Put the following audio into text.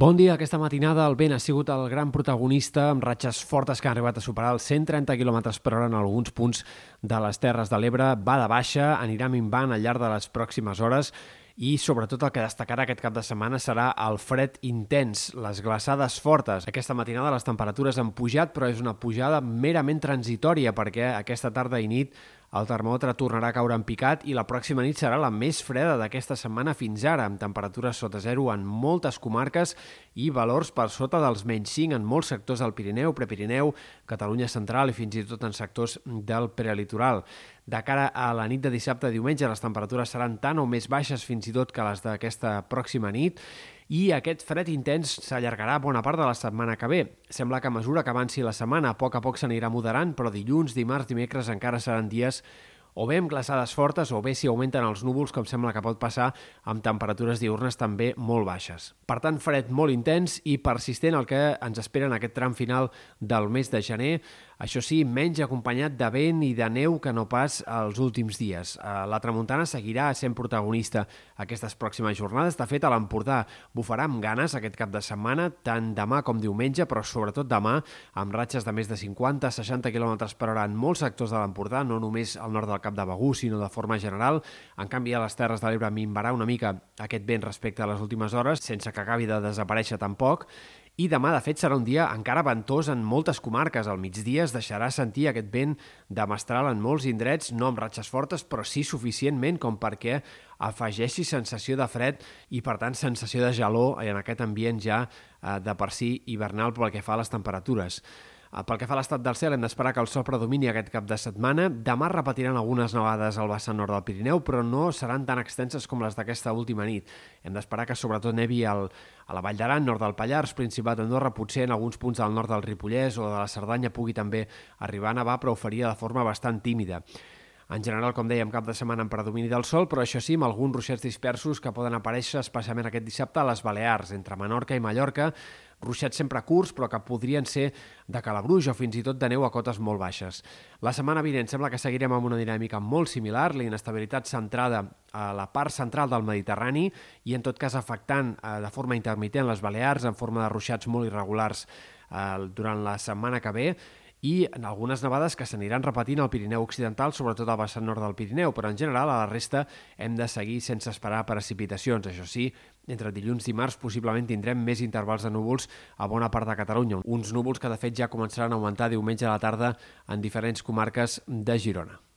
Bon dia. Aquesta matinada el vent ha sigut el gran protagonista amb ratxes fortes que han arribat a superar els 130 km per hora en alguns punts de les Terres de l'Ebre. Va de baixa, anirà minvant al llarg de les pròximes hores i sobretot el que destacarà aquest cap de setmana serà el fred intens, les glaçades fortes. Aquesta matinada les temperatures han pujat, però és una pujada merament transitòria perquè aquesta tarda i nit el termòmetre tornarà a caure en picat i la pròxima nit serà la més freda d'aquesta setmana fins ara, amb temperatures sota zero en moltes comarques i valors per sota dels menys 5 en molts sectors del Pirineu, Prepirineu, Catalunya Central i fins i tot en sectors del prelitoral. De cara a la nit de dissabte a diumenge, les temperatures seran tan o més baixes fins i tot que les d'aquesta pròxima nit i aquest fred intens s'allargarà bona part de la setmana que ve. Sembla que a mesura que avanci la setmana, a poc a poc s'anirà moderant, però dilluns, dimarts, dimecres encara seran dies o bé amb glaçades fortes o bé si augmenten els núvols, com sembla que pot passar amb temperatures diurnes també molt baixes. Per tant, fred molt intens i persistent el que ens espera en aquest tram final del mes de gener, això sí, menys acompanyat de vent i de neu que no pas els últims dies. Eh, la tramuntana seguirà sent protagonista aquestes pròximes jornades. De fet, a l'Empordà bufarà amb ganes aquest cap de setmana, tant demà com diumenge, però sobretot demà, amb ratxes de més de 50-60 km per hora en molts sectors de l'Empordà, no només al nord del Cap de Begú, sinó de forma general. En canvi, a les Terres de l'Ebre minvarà una mica aquest vent respecte a les últimes hores, sense que acabi de desaparèixer tampoc, i demà, de fet, serà un dia encara ventós en moltes comarques. Al migdia es deixarà sentir aquest vent de mestral en molts indrets, no amb ratxes fortes, però sí suficientment com perquè afegeixi sensació de fred i, per tant, sensació de gelor en aquest ambient ja eh, de per si hivernal pel que fa a les temperatures. Eh, pel que fa a l'estat del cel, hem d'esperar que el sol predomini aquest cap de setmana. Demà repetiran algunes nevades al vessant nord del Pirineu, però no seran tan extenses com les d'aquesta última nit. Hem d'esperar que sobretot nevi al, a la Vall d'Aran, nord del Pallars, Principat d'Andorra, potser en alguns punts del nord del Ripollès o de la Cerdanya pugui també arribar a nevar, però ho faria de forma bastant tímida. En general, com dèiem, cap de setmana en predomini del sol, però això sí, amb alguns ruixats dispersos que poden aparèixer especialment aquest dissabte a les Balears, entre Menorca i Mallorca, ruixats sempre curts, però que podrien ser de calabruix o fins i tot de neu a cotes molt baixes. La setmana vinent sembla que seguirem amb una dinàmica molt similar, la inestabilitat centrada a la part central del Mediterrani i, en tot cas, afectant eh, de forma intermitent les Balears en forma de ruixats molt irregulars eh, durant la setmana que ve i en algunes nevades que s'aniran repetint al Pirineu Occidental, sobretot al vessant nord del Pirineu, però en general a la resta hem de seguir sense esperar precipitacions. Això sí, entre dilluns i dimarts possiblement tindrem més intervals de núvols a bona part de Catalunya, uns núvols que de fet ja començaran a augmentar diumenge a la tarda en diferents comarques de Girona.